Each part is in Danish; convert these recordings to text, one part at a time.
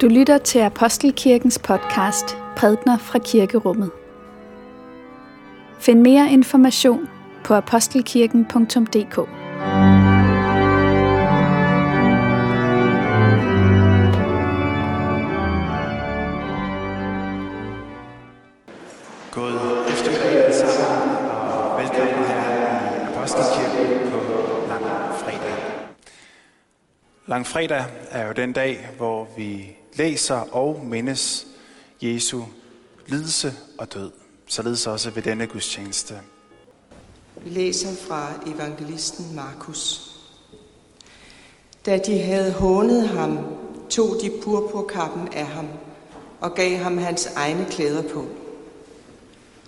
Du lytter til Apostelkirkens podcast Prædner fra Kirkerummet. Find mere information på apostelkirken.dk. God eftermiddag alle sammen, og velkommen her i Apostelkirken på Langfredag. Langfredag er jo den dag, hvor vi læser og mindes Jesu lidelse og død. Således også ved denne gudstjeneste. Vi læser fra evangelisten Markus. Da de havde hånet ham, tog de purpurkappen af ham og gav ham hans egne klæder på.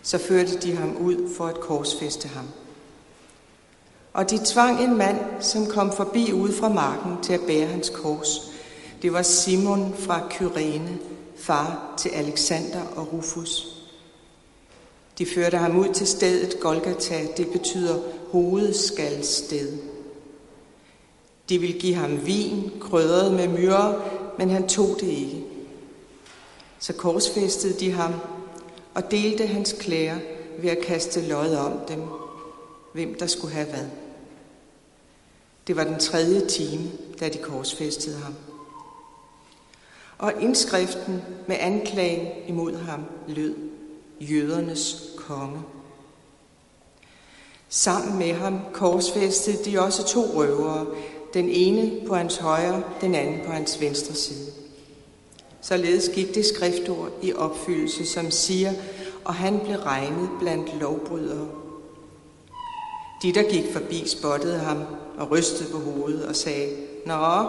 Så førte de ham ud for at korsfeste ham. Og de tvang en mand, som kom forbi ude fra marken til at bære hans kors. Det var Simon fra Kyrene, far til Alexander og Rufus. De førte ham ud til stedet Golgata, det betyder hovedskalsted. De ville give ham vin, krydret med myre, men han tog det ikke. Så korsfæstede de ham og delte hans klæder ved at kaste lod om dem, hvem der skulle have hvad. Det var den tredje time, da de korsfæstede ham. Og indskriften med anklagen imod ham lød, jødernes konge. Sammen med ham korsfæstede de også to røvere, den ene på hans højre, den anden på hans venstre side. Således gik det skriftord i opfyldelse, som siger, og han blev regnet blandt lovbrydere. De, der gik forbi, spottede ham og rystede på hovedet og sagde, Nå,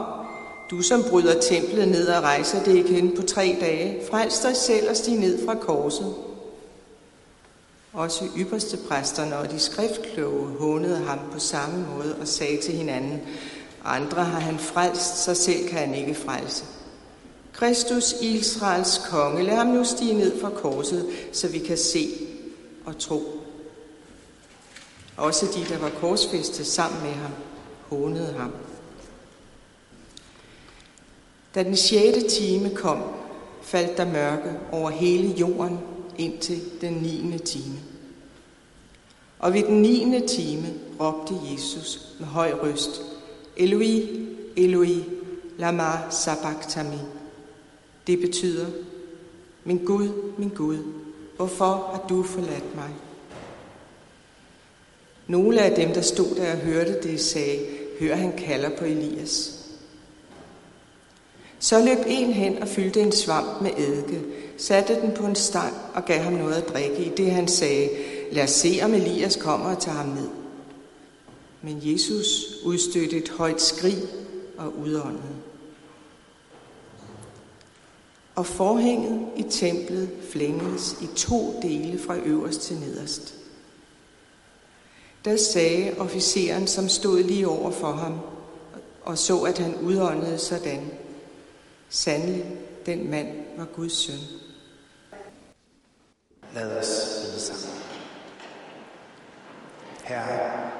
du som bryder templet ned og rejser det igen på tre dage, frels dig selv og stig ned fra korset. Også ypperste præsterne og de skriftkloge hånede ham på samme måde og sagde til hinanden, andre har han frelst, så selv kan han ikke frelse. Kristus, Israels konge, lad ham nu stige ned fra korset, så vi kan se og tro. Også de, der var korsfæstet sammen med ham, hånede ham. Da den sjette time kom, faldt der mørke over hele jorden indtil den niende time. Og ved den niende time råbte Jesus med høj røst, Eloi, Eloi, lama sabachthani. Det betyder, min Gud, min Gud, hvorfor har du forladt mig? Nogle af dem, der stod der og hørte det, sagde, hør han kalder på Elias. Så løb en hen og fyldte en svamp med eddike, satte den på en stang og gav ham noget at drikke, i det han sagde, lad os se, om Elias kommer og tager ham ned. Men Jesus udstødte et højt skrig og udåndede. Og forhænget i templet flængedes i to dele fra øverst til nederst. Der sagde officeren, som stod lige over for ham, og så, at han udåndede sådan. Sandelig, den mand var Guds søn. Lad os bede sammen. Herre,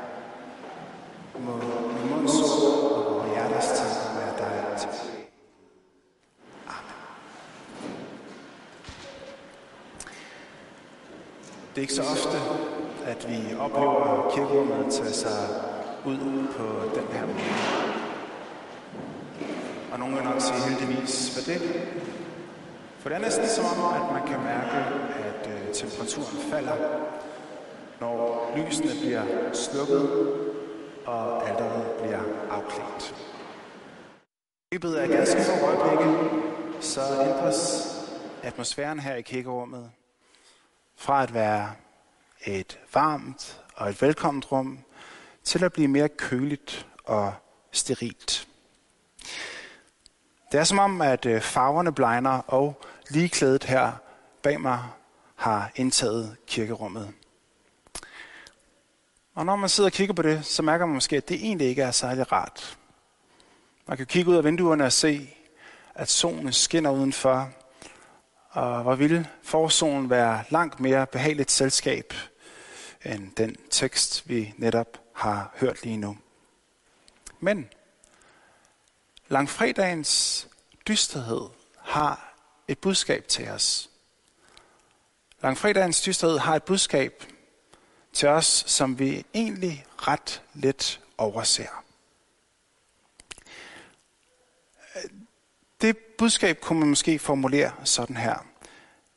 må min munds ord og vores hjerters tanker være dig til. Amen. Det er ikke så ofte, at vi oplever kirkerummet tage sig ud på den her måde. Og nogen vil nok sige heldigvis for det. For det er næsten som om, at man kan mærke, at øh, temperaturen falder, når lysene bliver slukket, og alderet bliver afklædt. I løbet af ganske få øjeblikke, så ændres atmosfæren her i kirkerummet fra at være et varmt og et velkomment rum, til at blive mere køligt og sterilt. Det er som om, at øh, farverne blegner, og ligeklædet her bag mig har indtaget kirkerummet. Og når man sidder og kigger på det, så mærker man måske, at det egentlig ikke er særlig rart. Man kan kigge ud af vinduerne og se, at solen skinner udenfor, og hvor ville forsolen være langt mere behageligt selskab end den tekst, vi netop har hørt lige nu. Men langfredagens dysterhed har et budskab til os. Langfredagens dysterhed har et budskab til os, som vi egentlig ret let overser. Det budskab kunne man måske formulere sådan her.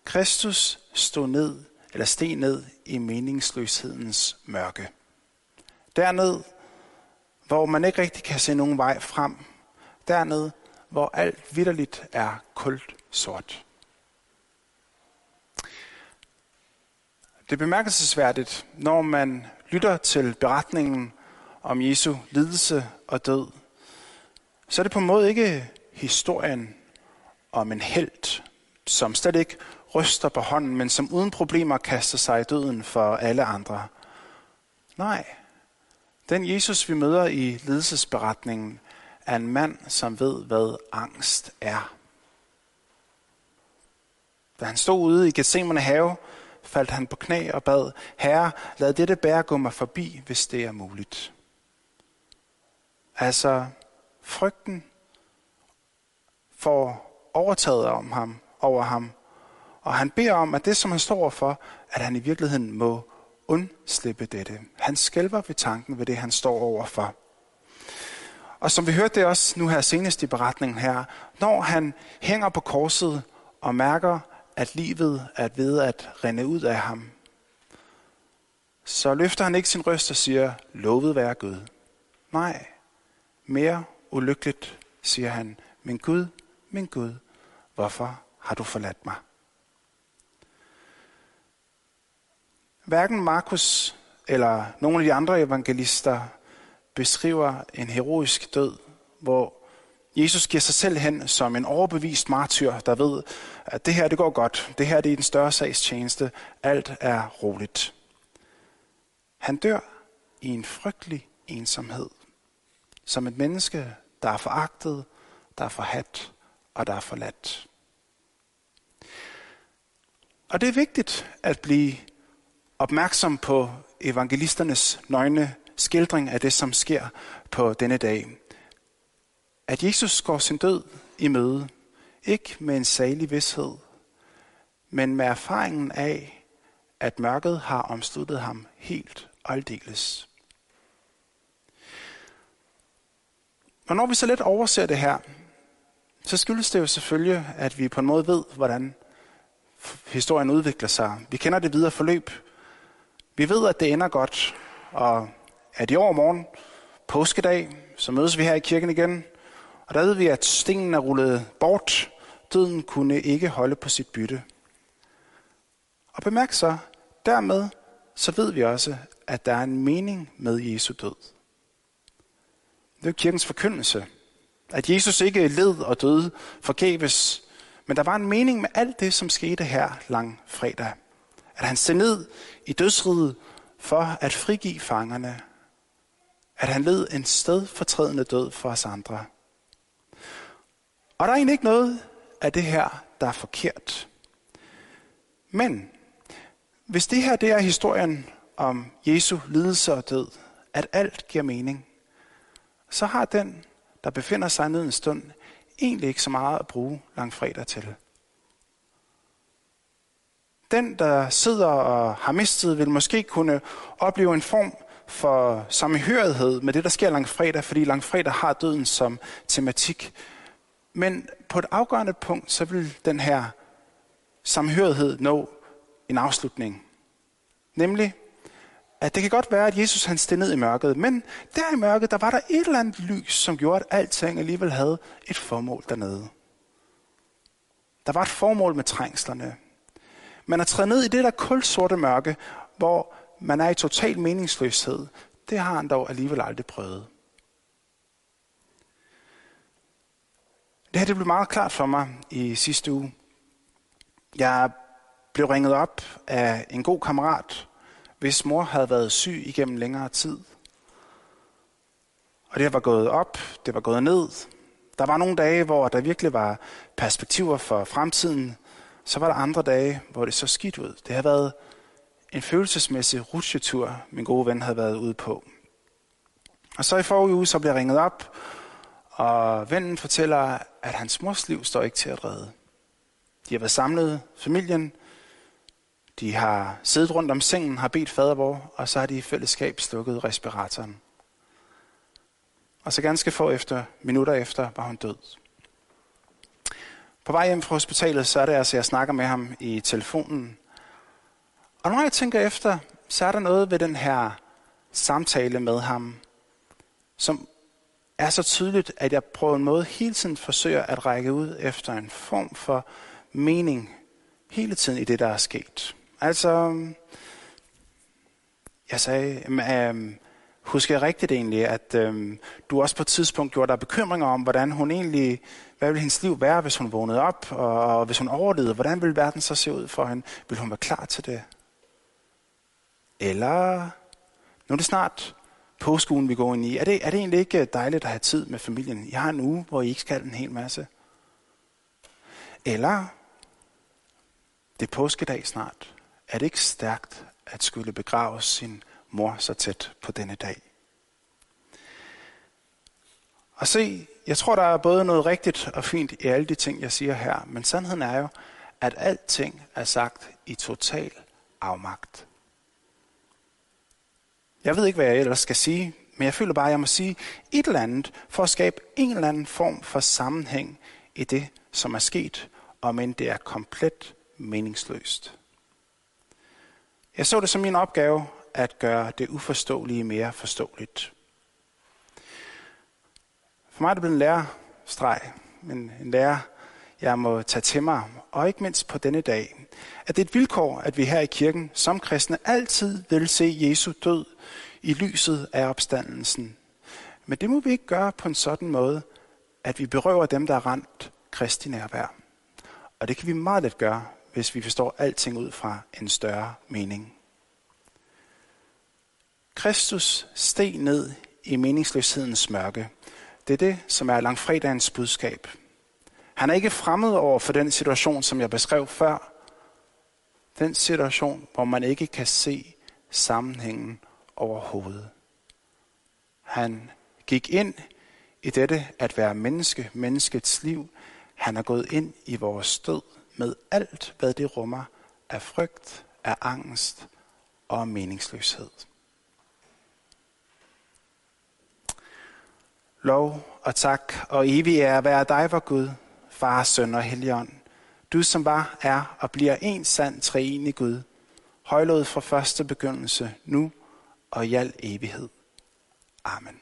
Kristus stod ned, eller steg ned i meningsløshedens mørke. Derned, hvor man ikke rigtig kan se nogen vej frem. Derned, hvor alt vidderligt er kult sort. Det er bemærkelsesværdigt, når man lytter til beretningen om Jesu lidelse og død, så er det på en måde ikke historien om en held, som slet ikke ryster på hånden, men som uden problemer kaster sig i døden for alle andre. Nej, den Jesus, vi møder i lidelsesberetningen, er en mand, som ved, hvad angst er. Da han stod ude i Gethsemane have, faldt han på knæ og bad, Herre, lad dette bær gå mig forbi, hvis det er muligt. Altså, frygten får overtaget om ham, over ham, og han beder om, at det, som han står for, at han i virkeligheden må undslippe dette. Han skælver ved tanken ved det, han står overfor. Og som vi hørte det også nu her senest i beretningen her, når han hænger på korset og mærker, at livet er ved at rende ud af ham, så løfter han ikke sin røst og siger, lovet være Gud. Nej, mere ulykkeligt, siger han, min Gud, min Gud, hvorfor har du forladt mig? Hverken Markus eller nogle af de andre evangelister beskriver en heroisk død, hvor Jesus giver sig selv hen som en overbevist martyr, der ved, at det her det går godt, det her det er den større sags tjeneste, alt er roligt. Han dør i en frygtelig ensomhed, som et menneske, der er foragtet, der er forhat og der er forladt. Og det er vigtigt at blive opmærksom på evangelisternes nøgne skildring af det, som sker på denne dag. At Jesus går sin død i møde, ikke med en salig vidshed, men med erfaringen af, at mørket har omsluttet ham helt og aldeles. Og når vi så lidt overser det her, så skyldes det jo selvfølgelig, at vi på en måde ved, hvordan historien udvikler sig. Vi kender det videre forløb. Vi ved, at det ender godt, og at i år morgen, påskedag, så mødes vi her i kirken igen, og der ved vi, at stenen er rullet bort. Døden kunne ikke holde på sit bytte. Og bemærk så, dermed så ved vi også, at der er en mening med Jesu død. Det er kirkens forkyndelse. At Jesus ikke led og døde forgæves, men der var en mening med alt det, som skete her lang fredag. At han steg ned i dødsriget for at frigive fangerne. At han led en stedfortrædende død for os andre. Og der er egentlig ikke noget af det her, der er forkert. Men hvis det her det er historien om Jesu lidelse og død, at alt giver mening, så har den, der befinder sig ned en stund, egentlig ikke så meget at bruge langfredag til. Den, der sidder og har mistet, vil måske kunne opleve en form for samhørighed med det, der sker langfredag, fordi langfredag har døden som tematik. Men på et afgørende punkt, så vil den her samhørighed nå en afslutning. Nemlig, at det kan godt være, at Jesus han steg ned i mørket, men der i mørket, der var der et eller andet lys, som gjorde, at alting alligevel havde et formål dernede. Der var et formål med trængslerne. Man at træde ned i det der kulsorte mørke, hvor man er i total meningsløshed. Det har han dog alligevel aldrig prøvet. Det her det blev meget klart for mig i sidste uge. Jeg blev ringet op af en god kammerat, hvis mor havde været syg igennem længere tid. Og det var gået op, det var gået ned. Der var nogle dage, hvor der virkelig var perspektiver for fremtiden. Så var der andre dage, hvor det så skidt ud. Det har været en følelsesmæssig rutsjetur, min gode ven havde været ude på. Og så i forrige uge, så bliver jeg ringet op, og vennen fortæller, at hans mors liv står ikke til at redde. De har været samlet, familien. De har siddet rundt om sengen, har bedt fadervor, og så har de i fællesskab slukket respiratoren. Og så ganske få efter, minutter efter, var hun død. På vej hjem fra hospitalet, så er det altså, jeg snakker med ham i telefonen. Og når jeg tænker efter, så er der noget ved den her samtale med ham, som er så tydeligt, at jeg på en måde hele tiden forsøger at række ud efter en form for mening hele tiden i det, der er sket. Altså, jeg sagde, øh, husker jeg rigtigt egentlig, at øh, du også på et tidspunkt gjorde dig bekymringer om, hvordan hun egentlig, hvad ville hendes liv være, hvis hun vågnede op, og, og hvis hun overlevede, hvordan ville verden så se ud for hende? Vil hun være klar til det? Eller, nu er det snart påskuen, vi går ind i. Er det, er det egentlig ikke øh, dejligt at have tid med familien? Jeg har en uge, hvor I ikke skal en hel masse. Eller, det er påskedag snart. Er det ikke stærkt at skulle begrave sin mor så tæt på denne dag? Og se, jeg tror, der er både noget rigtigt og fint i alle de ting, jeg siger her, men sandheden er jo, at alting er sagt i total afmagt. Jeg ved ikke, hvad jeg ellers skal sige, men jeg føler bare, at jeg må sige et eller andet for at skabe en eller anden form for sammenhæng i det, som er sket, og men det er komplet meningsløst. Jeg så det som min opgave at gøre det uforståelige mere forståeligt. For mig er det blevet en lærerstreg, men en lærer, jeg må tage til mig, og ikke mindst på denne dag, at det er et vilkår, at vi her i kirken som kristne altid vil se Jesu død i lyset af opstandelsen. Men det må vi ikke gøre på en sådan måde, at vi berøver dem, der er ramt kristi nærvær. Og det kan vi meget let gøre, hvis vi forstår alting ud fra en større mening. Kristus steg ned i meningsløshedens mørke. Det er det, som er langfredagens budskab. Han er ikke fremmed over for den situation, som jeg beskrev før. Den situation, hvor man ikke kan se sammenhængen overhovedet. Han gik ind i dette at være menneske, menneskets liv. Han er gået ind i vores død med alt, hvad det rummer af frygt, af angst og meningsløshed. Lov og tak og evig er være dig, vor Gud, Far, Søn og Helligånd. Du som var, er og bliver en sand treenig Gud, højlået fra første begyndelse, nu og i al evighed. Amen.